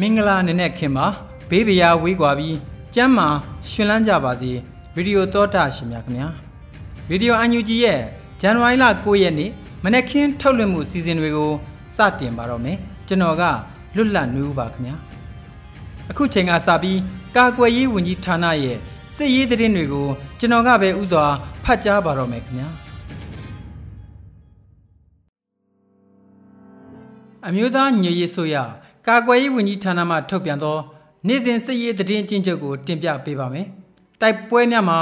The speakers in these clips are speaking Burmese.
မင်္ဂလာနံနက်ခင်ပါဘေးပရာဝေးကွာပြီးကျမ်းမာရှင်လန်းကြပါစေဗီဒီယိုသောတာရှင်များခင်ဗျာဗီဒီယိုအန်ယူဂျီရဲ့ဇန်နဝါရီလ9ရက်နေ့မနက်ခင်းထုတ်လွှင့်မှုစီစဉ်တွေကိုစတင်ပါတော့မယ်ကျွန်တော်ကလွတ်လပ်နေဦးပါခင်ဗျာအခုချိန်ကစပြီးကာကွယ်ရေးဝန်ကြီးဌာနရဲ့စစ်ရေးသတင်းတွေကိုကျွန်တော်ကပဲဥစွာဖတ်ကြားပါတော့မယ်ခင်ဗျာအမျိုးသားညီရေးဆိုရ ကာကွယ်ရေးဝန်ကြီးဌာနမှထုတ်ပြန်သောနေ့စဉ်စစ်ရေးသတင်းအကျဉ်းချုပ်ကိုတင်ပြပေးပါမယ်။တိုက်ပွဲများမှာ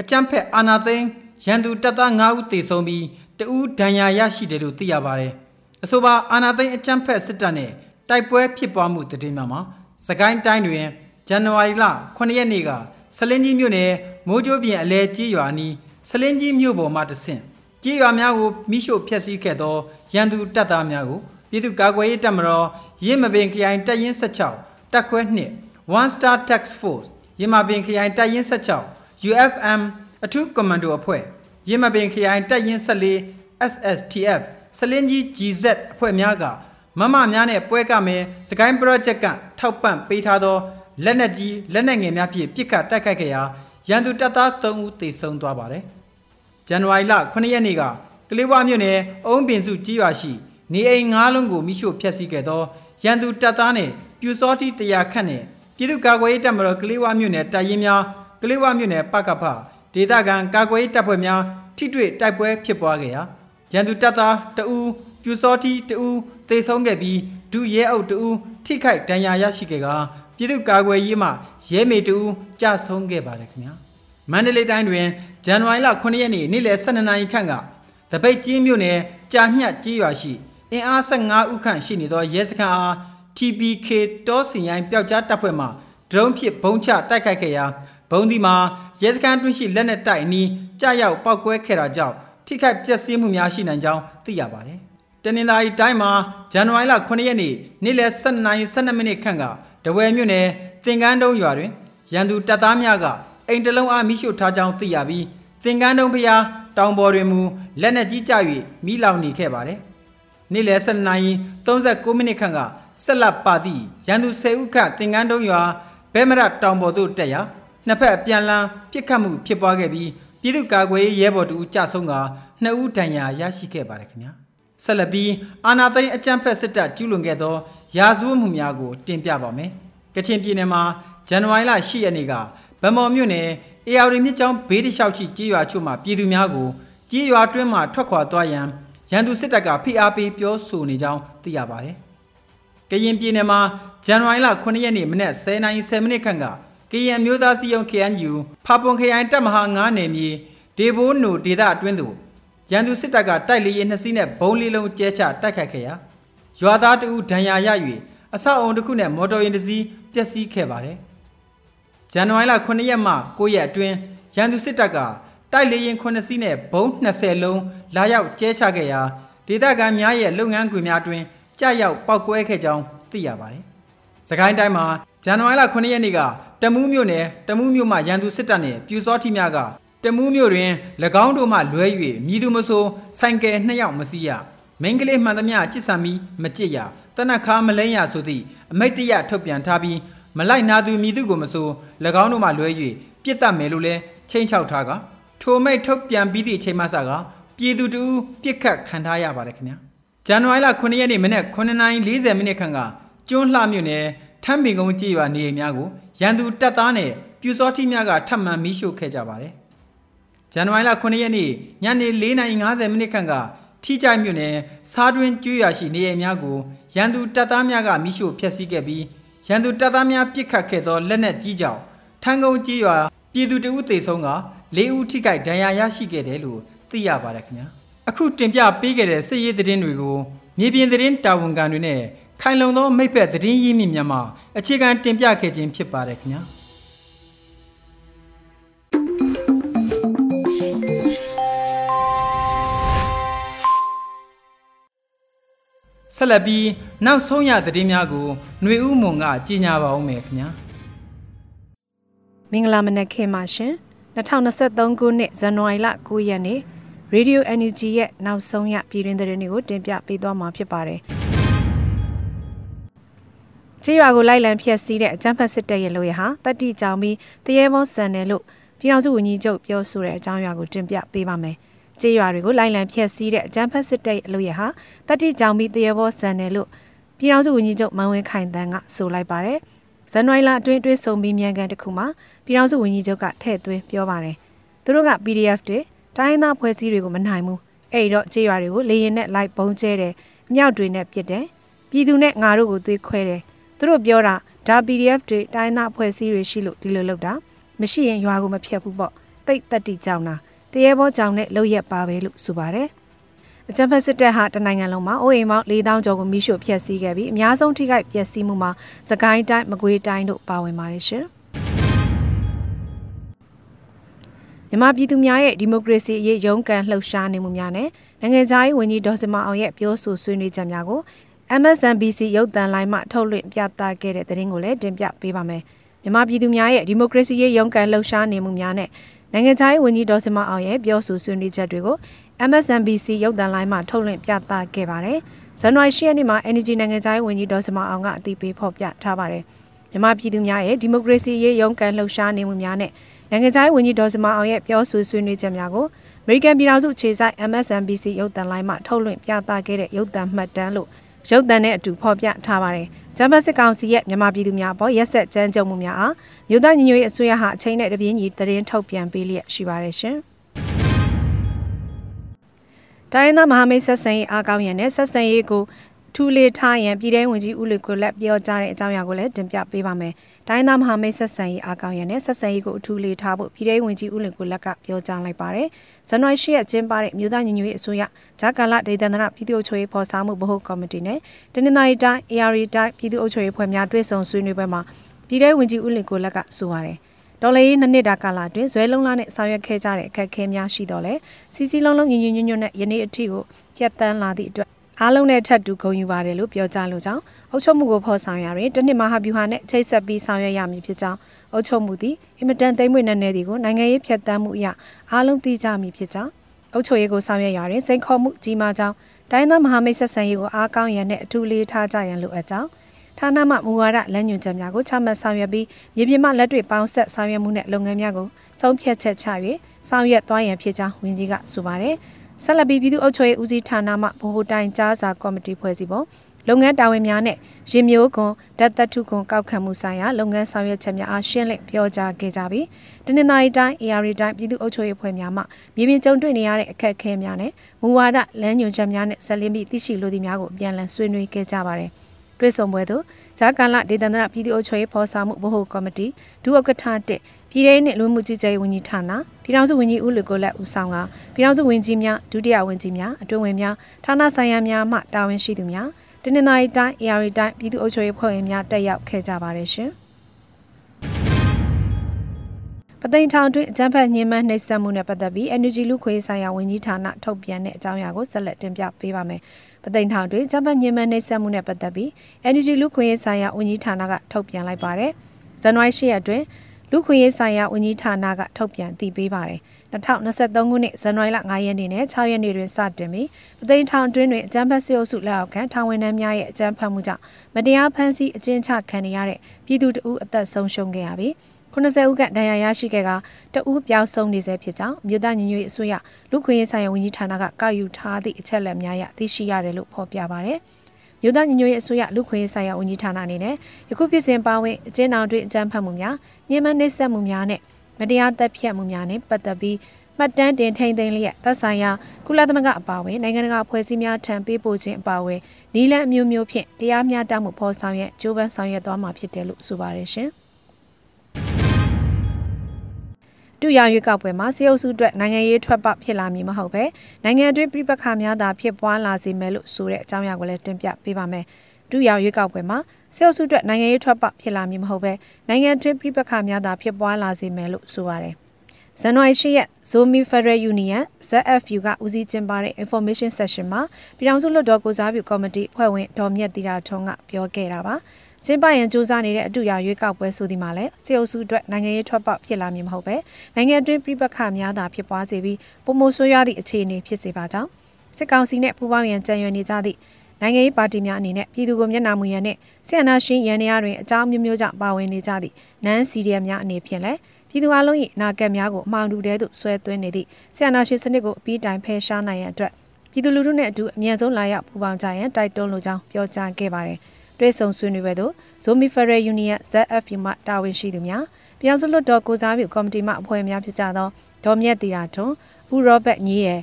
အကြမ်းဖက်အာဏာသိမ်းရန်သူတပ်သား9ဦးသေဆုံးပြီးတဦးဒဏ်ရာရရှိတယ်လို့သိရပါတယ်။အဆိုပါအာဏာသိမ်းအကြမ်းဖက်စစ်တပ်နဲ့တိုက်ပွဲဖြစ်ပွားမှုသတင်းများမှာစကိုင်းတိုင်းတွင်ဇန်နဝါရီလ9ရက်နေ့ကဆလင်းကြီးမြို့နယ်မိုးကြိုးပြင်အလဲကြီးရွာနီးဆလင်းကြီးမြို့ပေါ်မှတဆင့်ကြီးရွာများကိုမိရှို့ဖျက်ဆီးခဲ့သောရန်သူတပ်သားများကို ပြည်သူ့ကာကွယ်ရေးတပ်မတော်ရင်းမပင်ခရိုင်တပ်ရင်း16တပ်ခွဲ2 One Star Task Force ရင်းမပင်ခရိုင်တပ်ရင်း16 UFM အထူးကွန်မန်ဒိုအဖွဲ့ရင်းမပင်ခရိုင်တပ်ရင်း14 SSTF စလင်းကြီး GZ အဖွဲ့များကမမများနဲ့ပွဲကမယ်စကိုင်း project ကထောက်ပံ့ပေးထားသောလက်နက်ကြီးလက်နက်ငယ်များဖြင့်ပစ်ခတ်တိုက်ခိုက်ခဲ့ရာရန်သူတပ်သား3ဦးသေဆုံးသွားပါတယ်။ဇန်နဝါရီလ9ရက်နေ့ကကလေးဝါမြို့နယ်အုံးပင်စုကြီးရွာရှိ နေအိမ်၅လုံးကိုမိရှို့ဖျက်ဆီးခဲ့သောရန်သူတပ်သားနဲ့ပြူစောတိတရာခန့်နဲ့ပြည်သူ့ကာကွယ်ရေးတပ်မတော်ကလေးဝမြို့နယ်တပ်ရင်းများကလေးဝမြို့နယ်ပကဖဒေသခံကာကွယ်ရေးတပ်ဖွဲ့များထိတွေ့တိုက်ပွဲဖြစ်ပွားခဲ့ရာရန်သူတပ်သားတဦးပြူစောတိတဦးသေဆုံးခဲ့ပြီးဒုရဲအုပ်တဦးထိခိုက်ဒဏ်ရာရရှိခဲ့ကပြည်သူ့ကာကွယ်ရေးမှရဲမေတဦးကြာဆုံးခဲ့ပါတယ်ခင်ဗျာမန္တလေးတိုင်းတွင်ဇန်နဝါရီလ9ရက်နေ့နေ့လယ်12နာရီခန့်ကတပိတ်ကျင်းမြို့နယ်ကြာညှက်ကြီးရွာရှိ အင်အား15ဦးခန့်ရှိနေသောရဲစခန်းအား TPK တောစင်ရိုင်းပျောက်ကြားတပ်ဖွဲ့မှဒရုန်းဖြင့်ဘုံချတိုက်ခိုက်ခဲ့ရာဘုံဒီမှာရဲစခန်းတွင်းရှိလက်နက်တိုက်အနီးကြာရောက်ပောက်ကွဲခဲ့တာကြောင့်ထိခိုက်ပျက်စီးမှုများရှိနိုင်ကြောင်းသိရပါတယ်။တနင်္လာရီတိုင်းမှာဇန်နဝါရီလ9ရက်နေ့နေ့လယ်7:12မိနစ်ခန့်ကတဝယ်မြို့နယ်သင်္ကန်းတုံးရွာတွင်ရန်သူတပ်သားများကအိမ်တလုံးအားမိရှို့ထားကြောင်းသိရပြီးသင်္ကန်းတုံးဖျားတောင်ပေါ်တွင်မူလက်နက်ကြီးကျ၍မိလောင်နေခဲ့ပါတယ် နေ့လယ်7နာရီ39မိနစ်ခန့်ကဆက်လက်ပါသည့်ရန်သူ10ဦးခန့်သင်္ကန်းတုံးရွာဘဲမရတောင်ပေါ်သို့တက်ရာနှစ်ဖက်အပြန်လန်းပြစ်ခတ်မှုဖြစ်ပွားခဲ့ပြီးပြည်သူ့ကာကွယ်ရေးရဲဘော်တူကြဆုံးကနှစ်ဦးဒဏ်ရာရရှိခဲ့ပါတယ်ခင်ဗျာဆက်လက်ပြီးအာနာသိန်းအကြမ်းဖက်စစ်တပ်ကျူးလွန်ခဲ့သော ရာဇဝတ်မှုများကို တင်ပြပါမယ်ကချင်ပြည်နယ်မှာဇန်နဝါရီလ10ရက်နေ့ကဗမော်မြို့နယ်အေယာရီမြစ်ကျောင်းဘေးတစ်လျှောက်ရှိကြေးရွာချို့မှာပြည်သူများကိုကြေးရွာတွင်းမှထွက်ခွာသွားရန် ရန်သူစစ်တပ်ကဖိအားပေးပြောဆိုနေကြောင်းသိရပါတယ်။ကရင်ပြည်နယ်မှာဇန်နဝါရီလ9ရက်နေ့မနက်10:10မိနစ်ခန့်ကကရင်မျိုးသားစီယုံ KNU ဖာပွန်ခရိုင်တပ်မဟာ9နယ်မြေဒေဘိုးနိုဒေသအတွင်းသို့ရန်သူစစ်တပ်ကတိုက်လေရင်နှစ်စီးနဲ့ဘုံလေးလုံးကျဲချတိုက်ခိုက်ခဲ့ရာရွာသားတဦးဒဏ်ရာရ၍အဆောက်အုံတစ်ခုနဲ့မော်တော်ယာဉ်တစ်စီးပျက်စီးခဲ့ပါတယ်။ဇန်နဝါရီလ9ရက်မှ9ရက်အတွင်းရန်သူစစ်တပ်က တိုက်လေရင်9စီးနဲ့ဘုံ20လုံးလာရောက်ကျဲချခဲ့ရာဒေသခံများရဲ့လုပ်ငန်းခွင်များတွင်ကြာရောက်ပောက်ကွဲခဲ့ကြောင်းသိရပါတယ်။စကိုင်းတိုင်းမှာဇန်နဝါရီလ9ရက်နေ့ကတမူးမြို့နယ်တမူးမြို့မှာရန်သူစစ်တပ်နှင့်ပြူစောတိများကတမူးမြို့တွင်၎င်းတို့မှလွဲ၍မြည်သူမဆိုဆိုင်ကယ်နှစ်ယောက်မစီးရမိန်းကလေးမှန်သမျှကြစ်ဆံမီမကြစ်ရတနခါမလိမ့်ရဆိုသည့်အမိတ်တရထုတ်ပြန်ထားပြီးမလိုက်နာသူမြည်သူကိုမဆို၎င်းတို့မှလွဲ၍ပြစ်တတ်မယ်လို့လဲချိန်ချောက်ထားက ထိုမိတ်ထုတ်ပြန်ပြီးသည့်အချိန်မှစကပြည်သူတူပြစ်ခတ်ခံထားရပါတယ်ခင်ဗျာဇန်နဝါရီလ9ရက်နေ့မနက်9:40မိနစ်ခန့်ကကျွန်းလှမြို့နယ်ထမ်းပင်ကုန်းကြေးရွာနေအိမ်များကိုရန်သူတပ်သားနဲ့ပြူစောတိများကထပ်မံမီးရှို့ခဲ့ကြပါတယ်ဇန်နဝါရီလ9ရက်နေ့ညနေ4:50မိနစ်ခန့်ကထိကြိုက်မြို့နယ်စားတွင်ကျွော်ရှိနေအိမ်များကိုရန်သူတပ်သားများကမိရှို့ဖျက်ဆီးခဲ့ပြီးရန်သူတပ်သားများပစ်ခတ်ခဲ့သောလက်နက်ကြီးကြောင့်ထန်းကုန်းကြေးရွာပြည်သူတအုပ်သေဆုံးက ၄ဦးထိခိုက်ဒဏ်ရာရရှိခဲ့တယ်လို့သိရပါတယ်ခင်ဗျာအခုတင်ပြပေးခဲ့တဲ့စစ်ရေးသတင်းတွေကိုမြေပြင်သတင်းတာဝန်ခံတွေနဲ့ခိုင်လုံသောမိဖက်သတင်းရင်းမြစ်များမှအခြေခံတင်ပြခဲ့ခြင်းဖြစ်ပါတယ်ခင်ဗျာဆက်လက်ပြီးနောက်ဆုံးရသတင်းများကိုຫນွေဦးမွန်ကကြီးညာပါဦးမယ်ခင်ဗျာမင်္ဂလာမနက်ခင်းပါရှင် 2023ခုနှစ်ဇန်နဝါရီလ9ရက်နေ့ Radio NUG ရဲ့နောက်ဆုံးရပြည်တွင်းသတင်းတွေကိုတင်ပြပေးသွားမှာဖြစ်ပါတယ်ကြေးရွာကိုလိုက်လံဖျက်ဆီးတဲ့အကြမ်းဖက်စစ်တပ်ရဲ့လုပ်ရဟာတတိကြောင်ပြီးတရေဘောဆန်တယ်လို့ပြည်ထောင်စုဝန်ကြီးချုပ်ပြောဆိုတဲ့အကြောင်းအရာကိုတင်ပြပေးပါမယ်။ကြေးရွာတွေကိုလိုက်လံဖျက်ဆီးတဲ့အကြမ်းဖက်စစ်တပ်ရဲ့လုပ်ရဟာတတိကြောင်ပြီးတရေဘောဆန်တယ်လို့ပြည်ထောင်စုဝန်ကြီးချုပ်မန်ဝင်းခိုင်တန်းကဆိုလိုက်ပါတယ်။ ဇန်နဝါရီလအတွင်းတွဲဆုံပြီးမြန်ကန်တစ်ခုမှာပြည်ထောင်စုဝန်ကြီးချုပ်ကထည့်သွင်းပြောပါတယ်။သူတို့က PDF တွေတိုင်းသားဖွဲ့စည်းတွေကိုမနိုင်ဘူး။အဲ့တော့ကြေးရွာတွေကိုလေရင်နဲ့လိုက်ပုံကျဲတယ်။အမြောက်တွေနဲ့ပစ်တယ်။ပြည်သူနဲ့ငါတို့ကိုသွေးခွဲတယ်။သူတို့ပြောတာဒါ PDF တွေတိုင်းသားဖွဲ့စည်းတွေရှိလို့ဒီလိုလုပ်တာမရှိရင်ရွာကိုမဖျက်ဘူးပေါ့။တိတ်တက်တီကြောင်တာတရေဘောကြောင်နဲ့လှုပ်ရက်ပါပဲလို့ဆိုပါတယ်။ အကြံဖက်စစ်တပ်ဟာတနိုင်ငံလုံးမှာအိုးအိမ်ပေါင်း4000ကျော်ကိုမိရှို့ဖျက်ဆီးခဲ့ပြီးအများဆုံးထိခိုက်ပျက်စီးမှုမှာစကိုင်းတိုင်းမကွေးတိုင်းတို့ပါဝင်ပါတယ်ရှင်။မြန်မာပြည်သူများရဲ့ဒီမိုကရေစီအရေးရုန်းကန်လှုပ်ရှားနေမှုများနဲ့နိုင်ငံခြားရေးဝန်ကြီးဒေါ်စင်မအောင်ရဲ့ပြောဆိုဆွေးနွေးချက်များကို MSNBC ရုပ်သံလိုင်းမှထုတ်လွှင့်ပြသခဲ့တဲ့သတင်းကိုလည်းတင်ပြပေးပါမယ်။မြန်မာပြည်သူများရဲ့ဒီမိုကရေစီရေးရုန်းကန်လှုပ်ရှားနေမှုများနဲ့နိုင်ငံခြားရေးဝန်ကြီးဒေါ်စင်မအောင်ရဲ့ပြောဆိုဆွေးနွေးချက်တွေကို MSNBC ရုပ်သံလိုင်းမှထုတ်လွှင့်ပြသခဲ့ပါတယ်။ဇန်နဝါရီ10ရက်နေ့မှာ Energy နိုင်ငံခြားရေးဝန်ကြီးဒေါ်စင်မအောင်ကအသိပေးဖော်ပြထားပါတယ်။မြန်မာပြည်သူများရဲ့ဒီမိုကရေစီရေးရုန်းကန်လှုပ်ရှားနေမှုများနဲ့နိုင်ငံခြားရေးဝန်ကြီးဒေါ်စမအောင်ရဲ့ပြောဆိုဆွေးနွေးချက်များကို American ပြည်ထောင်စုခြေဆိုင် MSNBC ရုပ်သံလိုင်းမှထုတ်လွှင့်ပြသခဲ့တဲ့ရုပ်သံမှတ်တမ်းလို့ရုပ်သံနဲ့အတူဖော်ပြထားပါတယ်။ဂျမတ်စစ်ကောင်စီရဲ့မြန်မာပြည်သူများပေါ်ရက်ဆက်ကြမ်းကြုတ်မှုများအားမြို့သားညီညွတ်ရေးအစိုးရဟာအချိန်နဲ့တပြေးညီသတင်းထုတ်ပြန်ပေးလျက်ရှိပါတယ်ရှင်။ တိုင်းသားမဟာမိတ်ဆက်ဆံရေးအားကောင်းရန်နဲ့ဆက်ဆံရေးကိုထူလေထားရန်ပြည်ထောင်ဝင်ကြီးဦးလွေကိုလက်ပြောကြားတဲ့အကြောင်းအရာကိုလည်းတင်ပြပေးပါမယ်။တိုင်းသားမဟာမိတ်ဆက်ဆံရေးအားကောင်းရန်နဲ့ဆက်ဆံရေးကိုအထူးလေထားဖို့ပြည်ထောင်ဝင်ကြီးဦးလွေကိုလက်ကပြောကြားလိုက်ပါတယ်။ဇန်နဝါရီ၈ရက်ကျင်းပတဲ့မြို့သားညီညွတ်ရေးအစိုးရဂျာကာလဒေသန္တရပြည်သူ့အုပ်ချုပ်ရေးဖော်ဆောင်မှုဗဟိုကော်မတီနဲ့တနင်္သာရီတိုင်း AR တိုင်းပြည်သူ့အုပ်ချုပ်ရေးဖွဲ့များတွဲဆုံဆွေးနွေးပွဲမှာပြည်ထောင်ဝင်ကြီးဦးလွေကိုလက်ကဆိုပါတယ်။ တော်လေးနှစ်နှစ်တာကာလအတွင်းဇွဲလုံးလားနဲ့ဆောင်ရွက်ခဲ့ကြတဲ့အခက်အခဲများရှိတော့လဲစီစီလုံးလုံးညီညီညွတ်ညွတ်နဲ့ယနေ့အထိကိုပြတ်တန်းလာသည့်အတွက်အားလုံးနဲ့ထပ်တူဂုဏ်ယူပါတယ်လို့ပြောကြားလိုကြောင်းအုပ်ချုပ်မှုကိုဖော်ဆောင်ရရင်တနှစ်မဟာဗျူဟာနဲ့ချိတ်ဆက်ပြီးဆောင်ရွက်ရမည်ဖြစ်ကြောင်းအုပ်ချုပ်မှုသည်အင်မတန်သိမ်းမွေ့နေနေသည်ကိုနိုင်ငံရေးဖြတ်တန်းမှုအရအားလုံးသိကြမည်ဖြစ်ကြောင်းအုပ်ချုပ်ရေးကိုဆောင်ရွက်ရရင်စိန်ခေါ်မှုကြီးမားကြောင်းတိုင်းသားမဟာမိတ်ဆက်ဆံရေးကိုအားကောင်းရန်နဲ့အထူးလေးထားကြရန်လိုအပ်ကြောင်း ဌာနမှမူဝါဒလမ်းညွှန်ချက်များကိုချမှတ်ဆောင်ရွက်ပြီးမြေပြင်မှလက်တွေ့ပေါင်းဆက်ဆောင်ရွက်မှုနဲ့လုပ်ငန်းများကိုဆုံးဖြတ်ချက်ချ၍ဆောင်ရွက်သွားရန်ဖြစ်ကြောင်းဝန်ကြီးကဆိုပါတယ်။ဆက်လက်ပြီးပြည်သူ့အုပ်ချုပ်ရေးဦးစီးဌာနမှဗဟိုတိုင်ကြားစာကော်မတီဖွဲ့စည်းပုံလုပ်ငန်းတာဝန်များနဲ့ရင်မျိုးကွန်ဓာတ်သက်ထုကွန်ကောက်ခံမှုဆိုင်ရာလုပ်ငန်းဆောင်ရွက်ချက်များအားရှင်းလင်းပြောကြားခဲ့ကြပြီးတနင်္သာရီတိုင်း AR တိုင်းပြည်သူ့အုပ်ချုပ်ရေးဖွဲ့များမှမြေပြင်ကြုံတွေ့နေရတဲ့အခက်အခဲများနဲ့မူဝါဒလမ်းညွှန်ချက်များနဲ့ဆက်လင်းပြီးသိရှိလိုသည့်များကိုအပြန်အလှန်ဆွေးနွေးခဲ့ကြပါတယ်။ တွဲဆုံပွဲသို့ဂျာကန်လဒေသန္တရပြည်သူ့အုပ်ချုပ်ရေးဖော်ဆောင်မှုဗဟိုကော်မတီဒုဥက္ကဋ္ဌတစ်ပြည်ထောင်နှင့်လူမှုကြီးကြပ်ရေးဝန်ကြီးဌာနပြည်ထောင်စုဝန်ကြီးဦးလူကိုလက်ဦးဆောင်ကပြည်ထောင်စုဝန်ကြီးများဒုတိယဝန်ကြီးများအတွင်းဝန်များဌာနဆိုင်ရာများမှတာဝန်ရှိသူများတနင်္သာရီတိုင်း AR တိုင်းပြည်သူ့အုပ်ချုပ်ရေးဖွဲ့ဝင်များတက်ရောက်ခဲ့ကြပါတယ်ရှင်ပသိမ်ထောင်တွင်အကြမ်းဖက်ညှဉ်းပန်းနှိပ်စက်မှုနဲ့ပတ်သက်ပြီး Energy လူခွေးဆိုင်ရာဝန်ကြီးဌာနထုတ်ပြန်တဲ့အကြောင်းအရာကိုဆက်လက်တင်ပြပေးပါမယ်။ ပသိမ်ထောင်တွင်အကြမ်းဖက်ညှဉ်းပန်းနှိပ်စက်မှုနဲ့ပတ်သက်ပြီး Energy လူခွေးဆိုင်ရာဝန်ကြီးဌာနကထုတ်ပြန်လိုက်ပါတယ်။ဇန်နဝါရီ10ရက်တွင်လူခွင့်ရေးဆိုင်ရာဝန်ကြီးဌာနကထုတ်ပြန်တည်ပေးပါတယ်2023ခုနှစ်ဇန်နဝါရီလ9ရက်နေ့နဲ့6ရက်နေ့တွင်စတင်ပြီးပသိမ်ထောင်အတွင်းတွင်အကြမ်းဖက်စစ်အုပ်စုလက်အောက်ခံထောင်ဝင်နှန်းများရဲ့အကြမ်းဖက်မှုကြောင့်မတရားဖမ်းဆီးအကျဉ်းချခံနေရတဲ့ပြည်သူတအုပ်အသက်ဆုံးရှုံးခဲ့ရပြီး 80ဦးခန့်ဒဏ်ရာရရှိခဲ့ကတဦးပြောင်းဆုံးနေဆဲဖြစ်ကြောင်းမြို့သားညီညွတ်ရေးအစိုးရလူခွင့်ရေးဆိုင်ရာဝန်ကြီးဌာနကကောက်ယူထားသည့်အချက်အလက်များအရသိရှိရတယ်လို့ဖော်ပြပါဗျ။မြို့သားညီညွတ်ရေးအစိုးရလူခွင့်ရေးဆိုင်ရာဝန်ကြီးဌာနအနေနဲ့ယခုပြည်စင်ပါဝင်အကျဉ်းထောင်တွင်အကြမ်းဖက်မှုများညှဉ်းပန်းနှိပ်စက်မှုများနဲ့မတရားတပ်ဖြတ်မှုများနဲ့ပတ်သက်ပြီးမှတ်တမ်းတင်ထိန်သိမ်းလျက်သက်ဆိုင်ရာကုလသမဂ္ဂအပါအဝင်နိုင်ငံတကာအဖွဲ့အစည်းများထံပေးပို့ခြင်းအပါအဝင်နီလန်အမျိုးမျိုးဖြင့်တရားမျှတမှုဖော်ဆောင်ရွက်ကြိုးပမ်းဆောင်ရွက်သွားမှာဖြစ်တယ်လို့ဆိုပါတယ်ရှင်။ တူရရွေးကောက်ပွဲမှာစေအုပ်စုအတွက်နိုင်ငံရေးထွက်ပေါက်ဖြစ်လာမည်မဟုတ်ပဲနိုင်ငံအတွင်းပြပခါများသာဖြစ်ပွားလာစေမယ်လို့ဆိုတဲ့အကြောင်းအရာကိုလည်းတင်ပြပေးပါမယ်။တူရရွေးကောက်ပွဲမှာစေအုပ်စုအတွက်နိုင်ငံရေးထွက်ပေါက်ဖြစ်လာမည်မဟုတ်ပဲနိုင်ငံအတွင်းပြပခါများသာဖြစ်ပွားလာစေမယ်လို့ဆိုပါတယ်။ဇန်နဝါရီ၈ရက် Zomi Federal Union ZFU ကဦးစီးကျင်းပတဲ့ information session မှာပြည်ထောင်စုလွှတ်တော်ကိုစားပြုကော်မတီဖွဲ့ဝင်ဒေါ်မြတ်တီတာထွန်းကပြောခဲ့တာပါ။ ကျင်းပရန်စူးစမ်းနေတဲ့အတူရရွေးကောက်ပွဲဆိုဒီမှာလည်းစေအုပ်စုအတွက်နိုင်ငံရေးထွက်ပေါက်ဖြစ်လာမည်မဟုတ်ပဲနိုင်ငံအတွင်းပြပခများသာဖြစ်ပွားစေပြီးပုံမိုဆွေးရသည့်အခြေအနေဖြစ်စေပါကြောင်းစစ်ကောင်စီနဲ့ပူးပေါင်းရန်ကြံရွယ်နေကြသည့်နိုင်ငံရေးပါတီများအနေနဲ့ပြည်သူကိုမျက်နှာမူရန်နဲ့ဆီယနာရှင်ရန်နေရတွင်အကြောင်းမျိုးမျိုးကြောင့်ပါဝင်နေကြသည့်နန်းစီရီယမ်များအနေဖြင့်လည်းပြည်သူအလုံး၏နာကက်များကိုအမှောင်တူတဲသို့ဆွဲသွင်းနေသည့်ဆီယနာရှင်စနစ်ကိုအပြီးတိုင်ဖယ်ရှားနိုင်ရန်အတွက်ပြည်သူလူထုနဲ့အတူအမြန်ဆုံးလာရောက်ပူးပေါင်းကြရန်တိုက်တွန်းလိုကြောင်းပြောကြားခဲ့ပါတယ်။ တွဲဆုံဆွေးနွေးပွဲသို့ Zomi Federal Union ZFU မှတာဝန်ရှိသူများပြည်အောင်စုလွှတ်တော်ကိုစားပြုကော်မတီမှအဖွဲ့များဖြစ်ကြသောဒေါ်မြတ်တီရာထွန်းဦးရောဘတ်ညီရယ်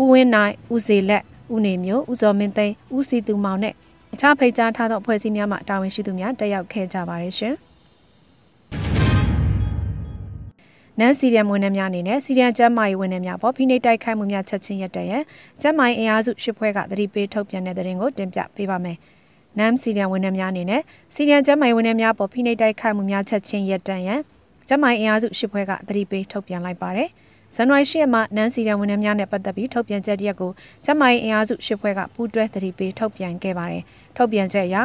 ဦးဝင်းနိုင်ဦးစေလက်ဦးနေမျိုးဦးစောမင်းသိန်းဦးစီသူမောင်နဲ့အခြားဖိတ်ကြားထားသောအဖွဲ့အစည်းများမှတာဝန်ရှိသူများတက်ရောက်ခဲ့ကြပါတယ်ရှင်နန်စီရီယမ်ဝန်ထမ်းများအနေနဲ့စီရီယမ်ကျမ်းမာရေးဝန်ထမ်းများပေါ်ဖိနှိပ်တိုက်ခိုက်မှုများချက်ချင်းရပ်တန့်ရန်ကျမ်းမာရေးအင်အားစုရှစ်ဖွဲ့ကသတိပေးထုတ်ပြန်တဲ့သတင်းကိုတင်ပြပေးပါမယ်။ နမ်စီရီယန်ဝန်ထမ်းများအနေနဲ့စီရီယန်ကျန်းမာရေးဝန်ထမ်းများပေါ်ဖိနှိပ်တိုက်ခိုက်မှုများချက်ချင်းရပ်တန့်ရန်ကျန်းမာရေးအင်အားစုရှစ်ဖွဲ့ကသတိပေးထုတ်ပြန်လိုက်ပါတယ်။ဇန်နဝါရီ၈ရက်မှာနန်စီရီယန်ဝန်ထမ်းများနဲ့ပတ်သက်ပြီးထုတ်ပြန်ချက်တရက်ကိုကျန်းမာရေးအင်အားစုရှစ်ဖွဲ့ကပူးတွဲသတိပေးထုတ်ပြန်ခဲ့ပါတယ်။ထုတ်ပြန်ချက်အရ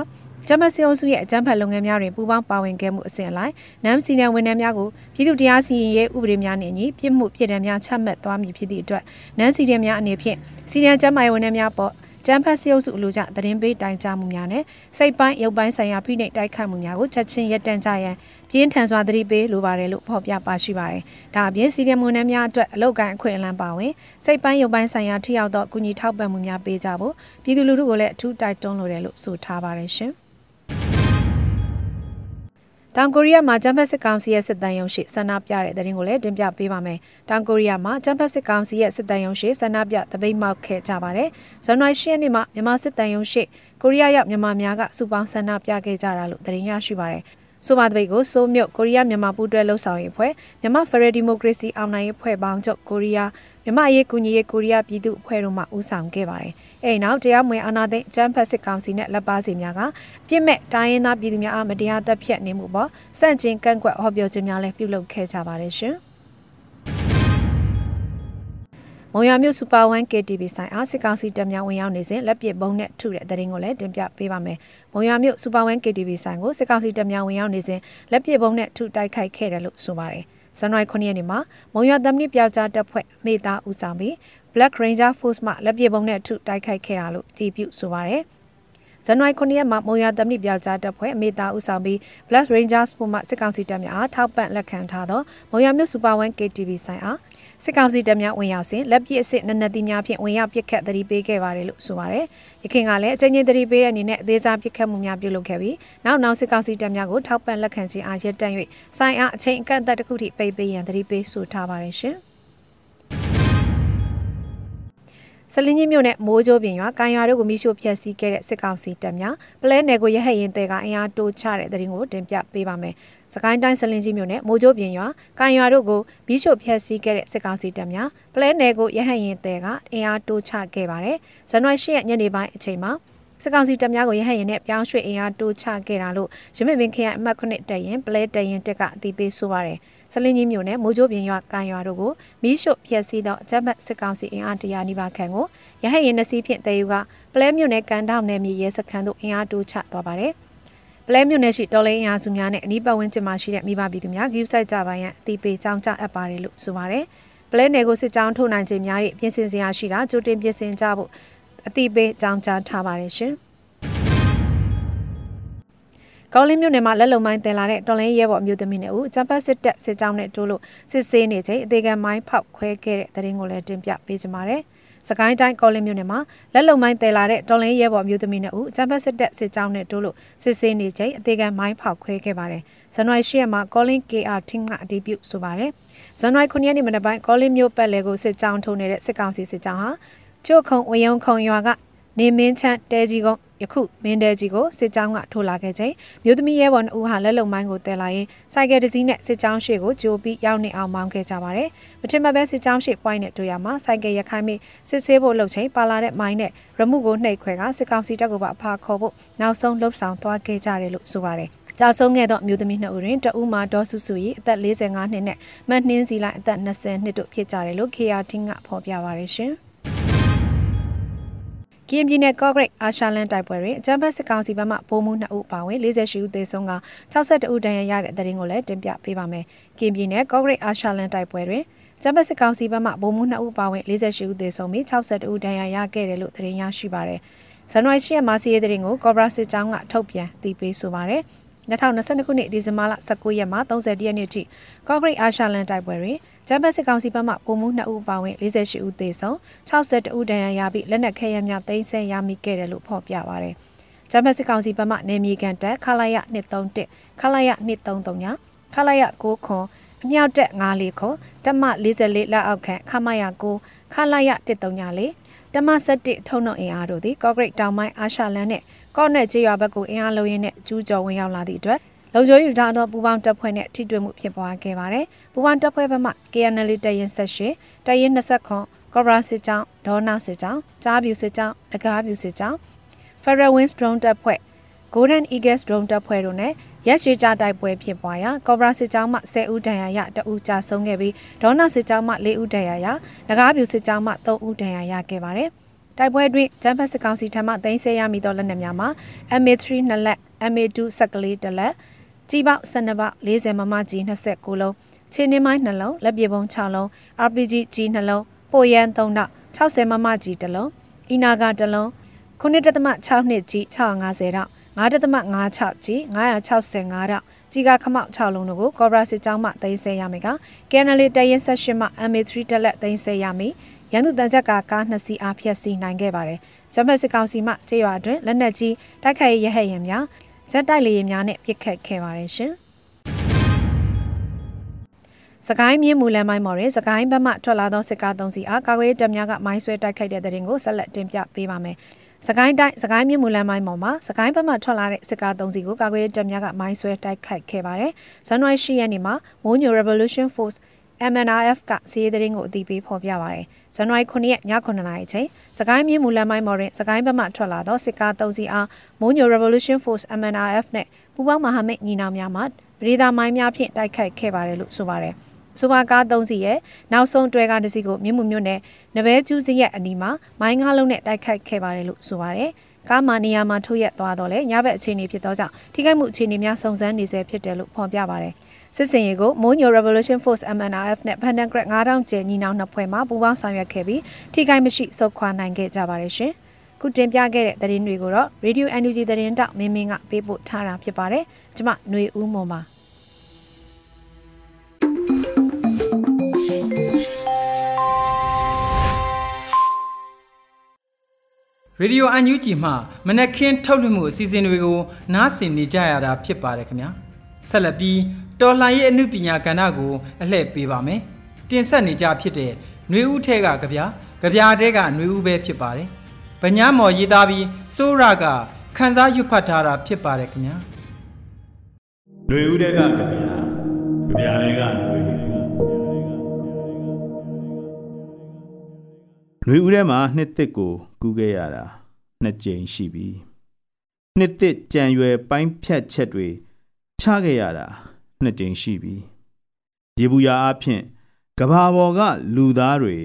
ကျမစီအုပ်စုရဲ့အကြမ်းဖက်လုပ်ငန်းများတွင်ပူးပေါင်းပါဝင်ခဲ့မှုအစဉ်အလိုက်နမ်စီနန်ဝန်ထမ်းများကိုပြည်သူတရားစီရင်ရေးဥပဒေများနှင့်အညီပြစ်မှုပြည်ဒဏ်များချမှတ်သွားမည်ဖြစ်သည့်အတွက်နမ်စီရန်များအနေဖြင့်စီရန်ကျမ်းမာရေးဝန်ထမ်းများပေါ် ကျန်းဖတ်စရုပ်စုအလိုကြသတင်းပေးတိုင်ကြားမှုများနဲ့စိတ်ပိုင်းရုပ်ပိုင်းဆိုင်ရာဖိနှိပ်တိုက်ခိုက်မှုများကိုချက်ချင်းရပ်တန့်ကြရန်ပြင်းထန်စွာသတိပေးလိုပါတယ်လို့ဖော်ပြပါရှိပါတယ်။ဒါအပြင်စီရီယံမွန်နှမ်းများအတွက်အလောက်ကိုင်းအခွင့်အလမ်းပါဝင်စိတ်ပိုင်းရုပ်ပိုင်းဆိုင်ရာထိရောက်သောအကူအညီထောက်ပံ့မှုများပေးကြဖို့ပြည်သူလူထုကိုလည်းအထူးတိုက်တွန်းလိုတယ်လို့ဆိုထားပါတယ်ရှင်။ တောင်ကိုရီးယားမှာဂျမ်ဘတ်စစ်ကောင်စီရဲ့စစ်တမ်းရုံးရှိဆန္ဒပြတဲ့တဲ့ရင်ကိုလည်းတင်ပြပေးပါမယ်။တောင်ကိုရီးယားမှာဂျမ်ဘတ်စစ်ကောင်စီရဲ့စစ်တမ်းရုံးရှိဆန္ဒပြတပိတ်မောက်ခဲ့ကြပါတယ်။ဇန်နဝါရီ10ရက်နေ့မှာမြန်မာစစ်တမ်းရုံးရှိကိုရီးယားရောက်မြန်မာများကစုပေါင်းဆန္ဒပြခဲ့ကြတာလို့သတင်းရရှိပါတယ်။ဆိုပါတပိတ်ကိုစိုးမြုပ်ကိုရီးယားမြန်မာပူးတွဲလှုပ်ဆောင်ရေးအဖွဲ့မြန်မာဖရယ်ဒီမိုကရေစီအောင်နိုင်ရေးအဖွဲ့ပေါင်းချုပ်ကိုရီးယားမြန်မာရေးကူညီရေးကိုရီးယားပြည်သူ့အဖွဲ့တို့မှဦးဆောင်ခဲ့ပါတယ်။ အဲဒီနောက်တရားမဝင်အာဏာသိမ်းကျန်းဖက်စစ်ကောင်စီနဲ့လက်ပါစီများကပြစ်မဲ့တိုင်းရင်းသားပြည်သူများအားမတရားတပ်ဖြတ်နေမှုပေါ်စန့်ကျင်ကန့်ကွက်ဟောပြောခြင်းများလည်းပြုလုပ်ခဲ့ကြပါတယ်ရှင်။မုံရမြို့စူပါ1 KTV ဆိုင်အားစစ်ကောင်စီတပ်များဝင်ရောက်နေစဉ်လက်ပစ်ဘုံနဲ့ထုတဲ့တဲ့ရင်ကိုလည်းတင်ပြပေးပါမယ်။မုံရမြို့စူပါ1 KTV ဆိုင်ကိုစစ်ကောင်စီတပ်များဝင်ရောက်နေစဉ်လက်ပစ်ဘုံနဲ့ထုတိုက်ခိုက်ခဲ့တယ်လို့ဆိုပါတယ်။ဇန်နဝါရီ9ရက်နေ့မှာမုံရသမနစ်ပြောက်ကြားတပ်ဖွဲ့မေသားဦးဆောင်ပြီး Black Ranger Force မှလက်ပြေပုံနဲ့အထုတိုက်ခိုက်ခဲ့တာလို့တည်ပြုဆိုပါရယ်ဇန်နဝါရီ9ရက်မှာမုံရသမနစ်ပြောက်ကြားတပ်ဖွဲ့မေသားဦးဆောင်ပြီး Black Rangers Force မှစစ်ကောင်စီတပ်များအားထောက်ပံ့လက်ခံထားသောမုံရမြို့ Super 1 KTV ဆိုင်အားစစ်ကောင်စီတပ်များဝင်ရောက်စဉ်လက်ပစ်အစ်နနတိများဖြင့်ဝင်ရောက်ပစ်ခတ်သတိပေးခဲ့ပါတယ်လို့ဆိုပါတယ်။ရခိုင်ကလည်းအကြိမ်ကြိမ်သတိပေးတဲ့အနေနဲ့အသေးစားပစ်ခတ်မှုများပြုလုပ်ခဲ့ပြီးနောက်နောက်စစ်ကောင်စီတပ်များကိုထောက်ပံ့လက်ခံခြင်းအားရပ်တန့်၍ဆိုင်အားအချိန်အကန့်အသတ်တစ်ခုထိပိတ်ပေးရန်သတိပေးဆိုထားပါတယ်ရှင်။ ဆလင်းကြီးမြို့နယ်မိုးကြိုးပြင်ရွာကန်ရွာတို့ကိုမိရှို့ဖျက်ဆီးခဲ့တဲ့စစ်ကောင်စီတပ်များပလဲနယ်ကိုရဟတ်ရင်တဲကအင်အားတိုးချတဲ့တဲ့ရင်ကိုတင်ပြပေးပါမယ်။စကိုင်းတိုင်းဆလင်းကြီးမြို့နယ်မိုးကြိုးပြင်ရွာကန်ရွာတို့ကိုမိရှို့ဖျက်ဆီးခဲ့တဲ့စစ်ကောင်စီတပ်များပလဲနယ်ကိုရဟတ်ရင်တဲကအင်အားတိုးချခဲ့ပါတယ်။ဇန်နဝါရီ၈ရက်ညနေပိုင်းအချိန်မှာစစ်ကောင်စီတပ်များကိုရဟတ်ရင်နဲ့ပြောင်းရွှေ့အင်အားတိုးချခဲ့တာလို့ရမပင်ခရိုင်အမှတ်9တပ်ရင်ပလဲတပ်ရင်တက်ကအသိပေးဆိုပါရယ်။ ဆလင်းကြီးမြို့နယ်မိုးကြိုးပြင်ရွာကန်ရွာတို့ကိုမီးရှို့ဖျက်ဆီးသောအကြမ်းဖက်စစ်ကောင်စီအင်အားတရာနီးပါးခန့်ကိုရဟတ်ရင်နှစီဖြင့်တည်ယူကပလဲမြို့နယ်ကန်တောင်နယ်မြေရဲစခန်းသို့အင်အားတိုးချသွားပါတယ်။ပလဲမြို့နယ်ရှိတော်လိုင်းအင်အားစုများနဲ့အနီးပတ်ဝန်းကျင်မှာရှိတဲ့မိဘပြည်သူများဂိူးဆိုင်ကြပါရန်အတိပေးကြောင်းကြအပ်ပါတယ်လို့ဆိုပါတယ်။ပလဲနယ်ကိုစစ်ကြောင်းထုတ်နိုင်ခြင်းများ၏ပြင်ဆင်စရာရှိတာကြိုတင်ပြင်ဆင်ကြဖို့အတိပေးကြောင်းကြားထားပါတယ်ရှင်။ ကောင်းလင်းမြို့နယ်မှာလက်လုံမိုင်းတင်လာတဲ့တော်လင်းရဲဘော်အမျိုးသမီးနဲ့ဦးဂျပန်စစ်တပ်စစ်ကြောင်းနဲ့တိုးလို့စစ်ဆေးနေချိန်အသေးခံမိုင်းဖောက်ခွဲခဲ့တဲ့တရင်ကိုလည်းတင်ပြပေးကြပါမယ်။စကိုင်းတိုင်းကောလင်းမြို့နယ်မှာလက်လုံမိုင်းတင်လာတဲ့တော်လင်းရဲဘော်အမျိုးသမီးနဲ့ဦးဂျပန်စစ်တပ်စစ်ကြောင်းနဲ့တိုးလို့စစ်ဆေးနေချိန်အသေးခံမိုင်းဖောက်ခွဲခဲ့ပါတယ်။ဇန်နဝါရီ10ရက်မှာကောလင်း KR team ကအတည်ပြုဆိုပါတယ်။ဇန်နဝါရီ9ရက်နေ့မနက်ပိုင်းကောလင်းမြို့ပတ်လည်ကိုစစ်ကြောင်းထုံနေတဲ့စစ်ကောင်စီစစ်ကြောင်းဟာချို့ခုံဝယုံခုံရွာကနေမင်းချမ်းတဲကြီးကုန်း ယခုမင်းတဲကြီးကိုစစ်ကြောင်းကထိုးလာခဲ့ချိန်မြို့သမီးရဲဘော်နှဦးဟာလက်လုံမိုင်းကိုတဲလာရင်စိုက်ကယ်တစ်စီးနဲ့စစ်ကြောင်းရှေ့ကိုကြိုပြီးရောက်နေအောင်မောင်းခဲ့ကြပါတယ်။မထင်မှတ်ပဲစစ်ကြောင်းရှေ့ point နဲ့တွေ့ရမှာစိုက်ကယ်ရခိုင်မိစစ်ဆေးဖို့လှုပ်ချိန်ပါလာတဲ့မိုင်းနဲ့ရမှုကိုနှိပ်ခွဲကစစ်ကောင်စီတပ်ကပါအဖာခေါ်ဖို့နောက်ဆုံးလှုပ်ဆောင်သွားခဲ့ကြတယ်လို့ဆိုပါတယ်။ကြာဆုံးခဲ့သောမျိုးသမီးနှစ်ဦးတွင်တဦးမှာဒေါ်စုစု၏အသက်45နှစ်နဲ့မတ်နှင်းစီလိုက်အသက်20နှစ်တို့ဖြစ်ကြတယ်လို့ KR team ကဖော်ပြပါရရှင်။ ကရင်ပြည်နယ်ကော့ဂရိတ်အာရှလန်တိုက်ပွဲတွင်အကြမ်းဖက်စစ်ကောင်စီဘက်မှဗိုလ်မှူး2ဦးပါဝင်48ဦးသေဆုံးက62ဦးဒဏ်ရာရတဲ့တဲ့ရင်ကိုလည်းတင်ပြပေးပါမယ်။ကရင်ပြည်နယ်ကော့ဂရိတ်အာရှလန်တိုက်ပွဲတွင်ကျမ်းပတ်စစ်ကောင်စီဘက်မှဗိုလ်မှူး2ဦးပါဝင်48ဦးသေဆုံးပြီး62ဦးဒဏ်ရာရခဲ့တယ်လို့သတင်းရရှိပါတယ်။ဇန်နဝါရီ10ရက်မှာစီးရဲသတင်းကိုကော့ဘရာစစ်ကြောင်းကထုတ်ပြန်သိပေးဆိုပါတယ်။2022ခုနှစ်ဒီဇင်ဘာလ19ရက်မှ30ရက်နေ့ထိကော့ဂရိတ်အာရှလန်တိုက်ပွဲတွင် ဂျမ်ဘတ်စစ်ကောင်စီဘက်မှပုံမှု2ဦးပါဝင်48ဦးသေဆုံး62ဦးဒဏ်ရာရပြီးလက်နက်ခဲယမ်းများသိမ်းဆည်းရမိခဲ့တယ်လို့ဖော်ပြပါရယ်ဂျမ်ဘတ်စစ်ကောင်စီဘက်မှနေမြေကန်တက်ခလာရ231ခလာရ233ညခလာရ9ခွန်အမြောက်တက်94ခွန်တမ44လက်အောက်ခံခမရ9ခလာရ134တမ71ထုံနှုတ်အင်အားတို့သည်ကော့ဂရိတ်တောင်ပိုင်းအာရှလန်နှင့်ကော့နယ်ကျေးရွာဘက်ကိုအင်အားလုံးရင်းနဲ့ကျူးကျော်ဝင်ရောက်လာသည့်အတွက် လုံခြုံရေးထားသောပူပေါင်းတပ်ဖွဲ့နဲ့ထိတွေ့မှုဖြစ်ပွားခဲ့ပါတယ်။ပူပေါင်းတပ်ဖွဲ့ဘက်မှ KNL တရင်78တရင်20ခွန်ကော်ဘရာစစ်ကြောင်းဒေါနာစစ်ကြောင်းကြားပြူစစ်ကြောင်းတကားပြူစစ်ကြောင်း Federal Wings Drone တပ်ဖွဲ့ Golden Eagles Drone တပ်ဖွဲ့တို့နဲ့ရက်ရှိကြတိုက်ပွဲဖြစ်ပွားရာကော်ဘရာစစ်ကြောင်းမှ10ဦးဒဏ်ရာရ2ဦးကြာဆုံးခဲ့ပြီးဒေါနာစစ်ကြောင်းမှ4ဦးဒဏ်ရာရတကားပြူစစ်ကြောင်းမှ3ဦးဒဏ်ရာရခဲ့ပါတယ်။တိုက်ပွဲတွင်ဂျမ်ဖတ်စစ်ကောင်စီထံမှသိမ်းဆည်းရမိသောလက်နက်များမှာ MA3 2လက် MA2 စက်ကလေး1လက် ကြီးပေါက်12ပေါက်40မမကြီး29လုံးခြေနှင်းမိုင်း2လုံးလက်ပြေပုံ6လုံး RPG ကြီး2လုံးပိုရန်3တော့60မမကြီး1လုံးအီနာက1လုံး9.6နှစ်ကြီး650တော့9.56ကြီး965တော့ကြီးကခမောက်6လုံးတို့ကိုကော်ဘရာစစ်ကြောင်းမှသိမ်းဆည်းရမယ်ကကန်နယ်လီတရင်ဆက်ရှင်မှ MA3 တက်လက်သိမ်းဆည်းရမည်ရန်သူတန်ချက်ကကားနှစ်စီးအားဖျက်ဆီးနိုင်ခဲ့ပါတယ်။ဂျမတ်စစ်ကောင်စီမှကျေးရွာအတွင်းလက်နက်ကြီးတိုက်ခိုက်ရဟတ်ရင်များ ဂျက်တိုက်လေယာဉ်များနဲ့ပစ်ခတ်ခဲ့ပါတယ်ရှင်။စကိုင်းမြင်းမူလန်မိုင်းမော်တွင်စကိုင်းဘက်မှထွက်လာသောစစ်ကား၃စီးအားကာကွယ်တပ်များကမိုင်းဆွဲတိုက်ခိုက်တဲ့တဲ့ရင်ကိုဆက်လက်တင်ပြပေးပါမယ်။စကိုင်းတိုင်းစကိုင်းမြင်းမူလန်မိုင်းမော်မှာစကိုင်းဘက်မှထွက်လာတဲ့စစ်ကား၃စီးကိုကာကွယ်တပ်များကမိုင်းဆွဲတိုက်ခိုက်ခဲ့ပါတယ်။ဇန်နဝါရီ10ရက်နေ့မှာမိုးညို Revolution Force MNRF ကစီးရီးသတင်းကိုအတည်ပြုဖော်ပြပါရယ်။ဇန်နဝါရီ9ရက်ည9:00နာရီအချိန်စကိုင်းမြင်းမူလမ်းမိုင်းမော်တွင်စကိုင်းဘက်မှထွက်လာသောစစ်ကား၃စီးအားမိုးညို Revolution Force MNRF နဲ့ပူးပေါင်းမဟာမိတ်ညီနောင်များမှပရိသာမိုင်းများဖြင့်တိုက်ခိုက်ခဲ့ပါတယ်လို့ဆိုပါရယ်။ဆိုပါကား၃စီးရဲ့နောက်ဆုံးတွဲကားတစ်စီးကိုမြင်းမှုမြို့နယ်နဘဲကျူးစရဲ့အနီးမှာမိုင်းငါးလုံးနဲ့တိုက်ခိုက်ခဲ့ပါတယ်လို့ဆိုပါရယ်။ကားမနေရာမှာထုတ်ရက်သွားတော့လဲညဘက်အခြေအနေဖြစ်သောကြောင့်ထိခိုက်မှုအခြေအနေများစုံစမ်းနေဆဲဖြစ်တယ်လို့ဖော်ပြပါရယ်။ စစ်စင်ရေးကိုမိုးညို Revolution Force MNRF နဲ့ Pandagrad 9000ကျဲညီနောင်နှစ်ဖွဲ့မှပူးပေါင်းဆောင်ရွက်ခဲ့ပြီးထိခိုက်မရှိစုခွာနိုင်ခဲ့ကြပါတယ်ရှင်။ခုတင်ပြခဲ့တဲ့သတင်းတွေကိုတော့ Radio NUG သတင်းတောက်မင်းမင်းကပေးပို့ထားတာဖြစ်ပါတယ်။ကျွန်မຫນွေဦးမွန်ပါရေဒီယိုအန်ယူဂျီမှမနက်ခင်းထုတ်လွှင့်မှုအစီအစဉ်တွေကိုနားဆင်နေကြရတာဖြစ်ပါတယ်ခင်ဗျာဆက်လက်ပြီး တော်လှန်ရေးအမှုပညာကဏ္ဍကိုအလှည့်ပေးပါမယ်။တင်ဆက်နေကြဖြစ်တဲ့နှွေဦးထဲကကြပြကြပြထဲကနှွေဦးပဲဖြစ်ပါတယ်။ဗညာမော်ရေးသားပြီးစိုးရကခန်းစားရွတ်ဖတ်ထားတာဖြစ်ပါတယ်ခင်ဗျာ။နှွေဦးထဲကကြပြကြပြထဲကနှွေဦးနှွေဦးထဲမှာနှစ်သစ်ကိုကူးခဲ့ရတာနှစ်ကြိမ်ရှိပြီ။နှစ်သစ်ကြံရွယ်ပိုင်းဖြတ်ချက်တွေချခဲ့ရတာ နှစ်ကြိမ်ရှိပြီရေဘူးရာအဖြစ်ကဘာပေါ်ကလူသားတွေ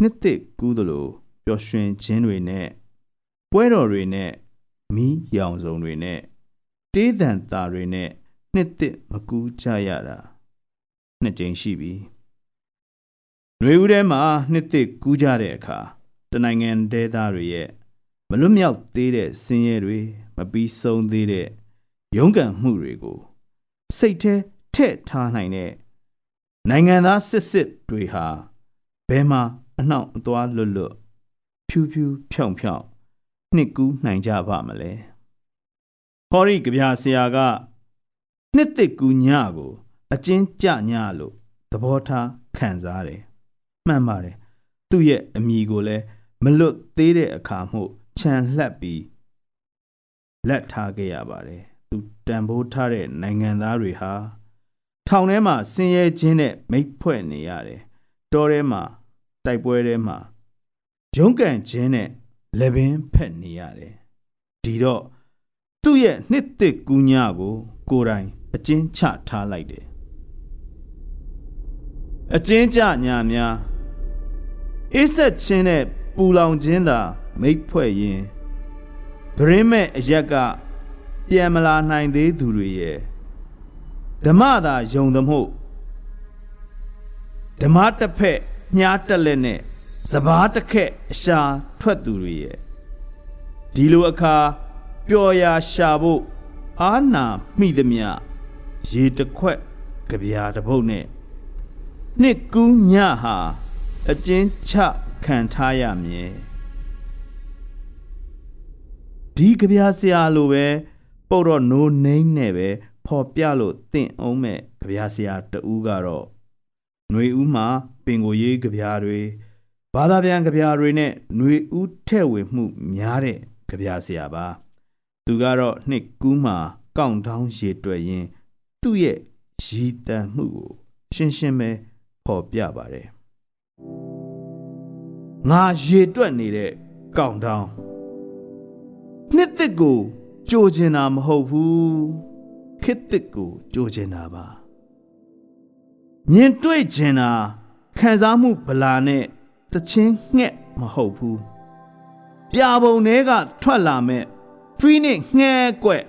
နှစ်သက်ကူးသလိုပျော်ရွှင်ခြင်းတွေနဲ့ပွဲတော်တွေနဲ့မီးရောင်စုံတွေနဲ့တေးသံတာတွေနဲ့နှစ်သက်မကူးကြရတာနှစ်ကြိမ်ရှိပြီຫນွေဦးထဲမှာနှစ်သက်ကူးကြတဲ့အခါတနိုင်ငံတဲသားတွေရဲ့မလွတ်မြောက်သေးတဲ့ဆင်းရဲတွေမပြီးဆုံးသေးတဲ့ရုန်းကန်မှုတွေကိုစိတ်ထဲ ထည့်ထားနိုင်တဲ့နိုင်ငံသားစစ်စစ်တွေဟာဘယ်မှာအနှောင့်အသွားလွတ်လွတ်ဖြူးဖြူးဖြောင်ဖြောင်နှစ်ကူးနိုင်ကြပါမလဲဟောရီကဗျာဆရာကနှစ်သက်ကူညကို အကျဉ်းကြညလို့သဘောထားခံစားတယ်မှန်ပါတယ်သူ့ရဲ့အမိကိုလည်းမလွတ်သေးတဲ့အခါမှုခြံလှက်ပြီးလက်ထားခဲ့ရပါတယ်သူတန်ဖိုးထားတဲ့နိုင်ငံသားတွေဟာ ထောင်ထဲမှာဆင်းရဲခြင်းနဲ့မိတ်ဖွဲ့နေရတယ်တောထဲမှာတိုက်ပွဲထဲမှာရုန်းကန်ခြင်းနဲ့လက်ပင်ဖက်နေရတယ်ဒီတော့သူ့ရဲ့နှစ်သက်ကူးညကို ကိုယ်တိုင်အကျဉ်းချထားလိုက်တယ်အကျဉ်းချညာများအေးဆက်ခြင်းနဲ့ပူလောင်ခြင်းသာမိတ်ဖွဲ့ရင်ဗရင်းမဲ့အရက်ကပြန်မလာနိုင်သေးသူတွေရဲ့ ဓမ္မသာယုံသမှုဓမ္မတစ်ဖက်မြားတက်လက်နဲ့စဘာတစ်ခက်အရှာထွက်သူတွေရဲ့ဒီလိုအခါပျော်ရာရှာဖို့အာနာမိသမျှရေတစ်ခွက်ကြပြာတစ်ပုတ်နဲ့နှစ်ကူးညဟာအကျဉ်းချခံထားရမည်ဒီကြပြာဆရာလိုပဲပုတ်တော့ no name နဲ့ပဲ ဖော်ပြလို့တင့်အောင်မဲ့ကြပြာဆရာတူကတော့ຫນွေဦးမှာပင်ကိုရေးကြပြာတွေဘာသာပြန်ကြပြာတွေနဲ့ຫນွေဦးထဲ့ဝင်မှုများတဲ့ကြပြာဆရာပါသူကတော့နှစ်ကူးမှာကောင့်တောင်းရေတွက်ရင်းသူ့ရဲ့ရည်တန်မှုကို ရှင်းရှင်းပဲဖော်ပြပါတယ်ငါရေတွက်နေတဲ့ကောင့်တောင်းနှစ်သက်ကိုကြိုကျင်တာမဟုတ်ဘူး ခစ်သက်ကိုကြိုကျင်တာပါမြင်တွေ့ကျင်တာခံစားမှုဗလာနဲ့တချင်းငှက်မဟုတ်ဘူးပြာပုံတွေကထွက်လာမဲ့ free နဲ့ငှဲကွက်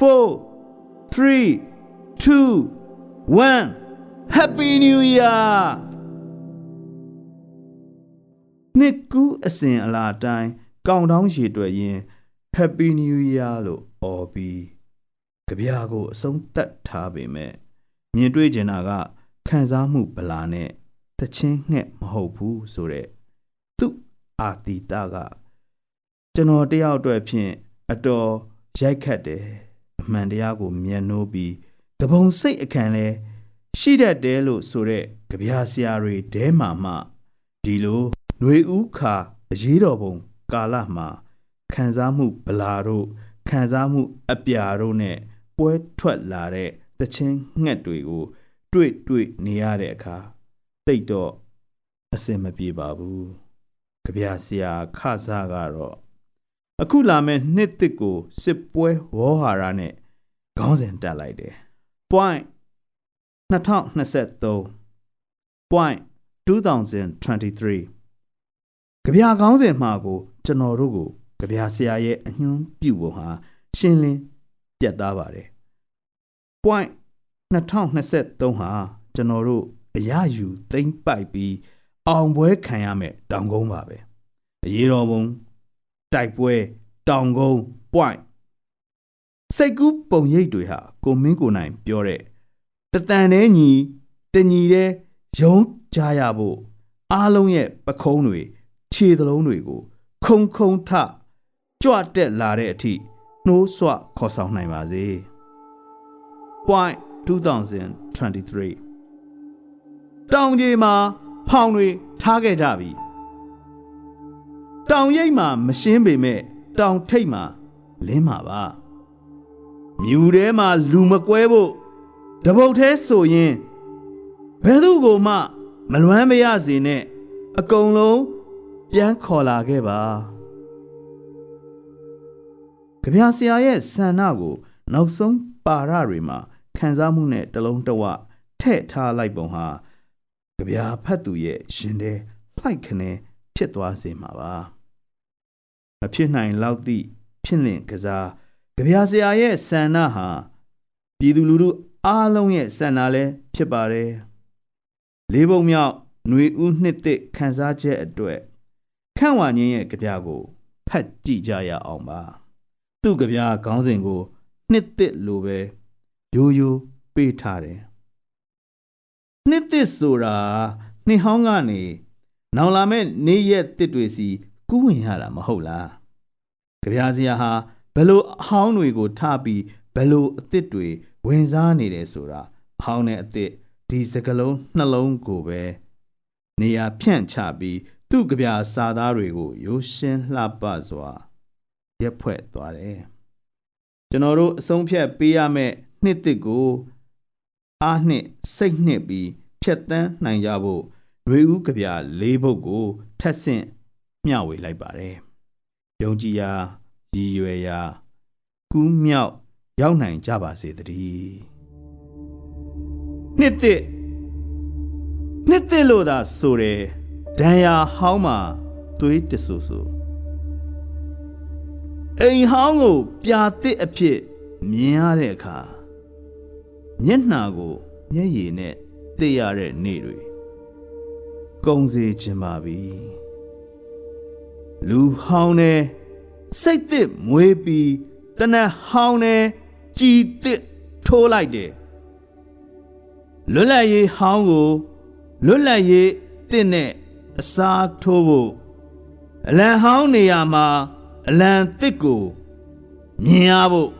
4 3 2 1 Happy New Year နှစ်ကူးအစဉ်အလာတိုင်းကောင်းတောင်းရေတွေ့ရင် Happy New Year လို့အော်ပြီး ကြပြာကိုအဆုံးသတ်ထားပေမဲ့မြင်တွေ့ကျင်တာကခံစားမှုဗလာနဲ့တချင်းငှက်မဟုတ်ဘူးဆိုတဲ့သူ့အာတီတာကကျွန်တော်တယောက်အတွက်ဖြင့်အတော်ရိုက်ခတ်တယ်အမှန်တရားကိုမျက်နှိုးပြီးတပုံစိတ်အခန့်လဲရှိတတ်တယ်လို့ဆိုတဲ့ကြပြာဆရာတွေတဲမှာမှဒီလိုຫນွေဥခါအရေးတော်ပုံကာလမှာခံစားမှုဗလာတို့ခံစားမှုအပြာတို့နဲ့ ပွဲထွက်လာတဲ့တချင်းငှက်တွေကို တွေ့တွေ့နေရတဲ့အခါတိတ်တော့အစင်မပြေပါဘူးကြပြဆရာခစားကတော့အခုလာမဲ့နှစ်တစ်ကိုစစ်ပွဲဝေါ်ဟာရနဲ့ခေါင်းစဉ်တက်လိုက်တယ် point 2023 point 2023ကြပြခေါင်းစဉ်မှာကို ကျွန်တော်တို့ကိုကြပြဆရာရဲ့အညွှန်းပြုပုံဟာရှင်းလင်း ပြတ်သားပါတယ် point 2023ဟာကျွန်တော်တို့အရယူသိမ့်ပိုက်ပြီးအောင်ပွဲခံရမယ်တောင်ကုန်းပါပဲအရေးတော်ပုံတိုက်ပွဲတောင်ကုန်း point စိတ်ကူးပုံရိပ်တွေဟာကိုမင်းကိုနိုင်ပြောတဲ့တတန်တဲ့ညီတညီတဲ့ယုံကြရဖို့အားလုံးရဲ့ပခုံးတွေခြေသလုံးတွေကို ခုံခုံထကြွတက်လာတဲ့အထိ နှိုးဆွခေါ်ဆောင်နိုင်ပါစေ point 2023တောင်ကြီးမှာဖောင်တွေထားခဲ့ကြပြီတောင်ရိပ်မှာမရှင်းပေမဲ့တောင်ထိပ်မှာလင်းမှာပါမြူထဲမှာလူမကွဲဖို့တပုတ်သေးဆိုရင်ဘယ်သူကိုမှ မလွမ်းမရစေနဲ့အကုန်လုံးပြန်ခေါ်လာခဲ့ပါ ကြပြဆရာရဲ့ဆန္ဒကို နောက်ဆုံးပါရတွေမှာခံစားမှုနဲ့တလုံးတဝထည့်ထားလိုက်ပုံဟာကြပြဖတ်သူရဲ့ရှင်တဲ့လှိုက်ခနဲဖြစ်သွားစေမှာပါမဖြစ်နိုင်လောက်သည့်ဖြစ်လင့်ကစားကြပြဆရာရဲ့ဆန္ဒဟာပြည်သူလူထုအားလုံးရဲ့ဆန္ဒလည်းဖြစ်ပါတယ်လေးပုံမြောက်ຫນွေဦးနှစ်သစ်ခန်းစားချက်အတွက်ခန့်ဝါညင်းရဲ့ကြပြကိုဖတ်ကြည့်ကြရအောင်ပါ သူ့ကြပြခေါင်းစဉ်ကိုနှစ်သစ်လိုပဲရိုးရိုးပေးထားတယ်နှစ်သစ်ဆိုတာနှစ်ဟောင်းကနေနောင်လာမဲ့နေ့ရက်တစ်တွေစီကူးဝင်ရတာမဟုတ်လားကြပြားစရာဟာဘယ်လိုအဟောင်းတွေကိုထပြီးဘယ်လိုအစ်စ်တွေဝင်စားနေတယ်ဆိုတာဟောင်းတဲ့အစ်စ်ဒီစကလုံးနှလုံးကိုပဲနေရာဖြန့်ချပြီးသူ့ကြပြားစာသားတွေကိုရိုးရှင်းလှပစွာ ရက်ဖွဲ့သွားတယ်ကျွန်တော်တို့အဆုံးဖြတ်ပေးရမယ့်နှစ်တစ်ကိုအားနှစ်စိတ်နှစ်ပြီးဖြတ်တန်းနိုင်ကြဖို့ရွေဦးကြပြလေးပုတ်ကိုထက်ဆင့်မျှဝေလိုက်ပါတယ်။ယုံကြည်ရာရည်ရွယ်ရာကူးမြောက်ရောက်နိုင်ကြပါစေတည်း။နှစ်တစ်နှစ်တစ်လို့သာဆိုတယ်ဒံယာဟောင်းမှာသွေးတဆူဆူ အိမ်ဟောင်းကို ပြာတစ်အဖြစ်မြင်ရတဲ့အခါမျက်နှာကိုမျက်ရည်နဲ့သိရတဲ့နေ့တွေကုံစေခြင်းပါပြီလူဟောင်းနဲ့စိတ်သစ်မွေးပြီးတနတ်ဟောင်းနဲ့ကြည်သစ်ထိုးလိုက်တယ်လွတ်လပ်ရေးဟောင်းကိုလွတ်လပ်ရေးတင့်နဲ့အစားထိုးဖို့အလံဟောင်းနေရာမှာ အလံသစ်ကိုမြင်ရဖို့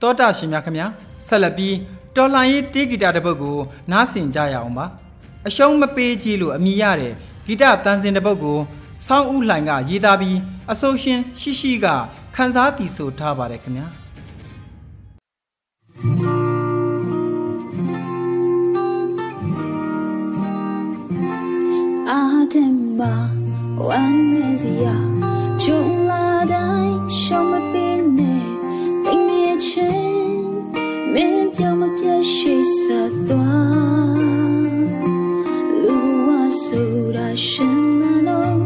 တောတာရှင်များခင်ဗျာဆက်လက်ပြီးတော်လှန်ရေးတေးဂီတတစ်ပုဒ်ကို နားဆင်ကြရအောင်ပါအရှုံးမပေးကြီးလို့အမိရတဲ့ဂီတတန်စင်တစ်ပုဒ်ကိုဆောင်းဦးလှိုင်ကရေးသားပြီးအဆိုရှင်ရှိရှိကခန်းစားတီဆိုထားပါတယ်ခင်ဗျာ တင်ပါဝမ်းနေစရာဂျုံလာတိုင်းရှောင်းမပင်းနဲ့တင်ရဲ့ချင်းမင်းပြောမပြတ်ရှိဆက်သွားလူဝဆိုတာရှင်မလို့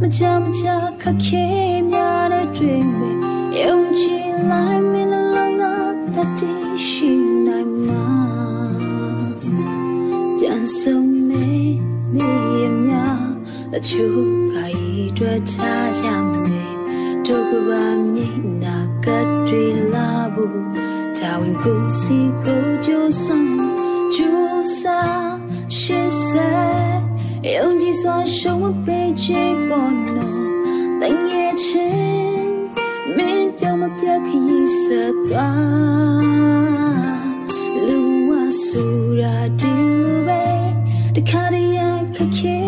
မကြမကြခက်ခဲများတဲ့တွေ့မယ်ယုံကြည်လိုက်မင်း တချို့ကဤတွေ့ချကြမယ်ဒုက္ခပါမြင်နာကတွေလာဘူးတာဝန်ကိုစီကိုကြိုးဆုံးကြိုးစားရှေ့ဆက်ယုံကြည်စွာရှုံးပေးခြင်းပေါ်နော်တင်ရဲ့ချင်းမင်းပြောင်းမပြတ်ခရီးဆက်သွားလူဝဆူရာဒီပဲတခါတည်းရခက်ခဲ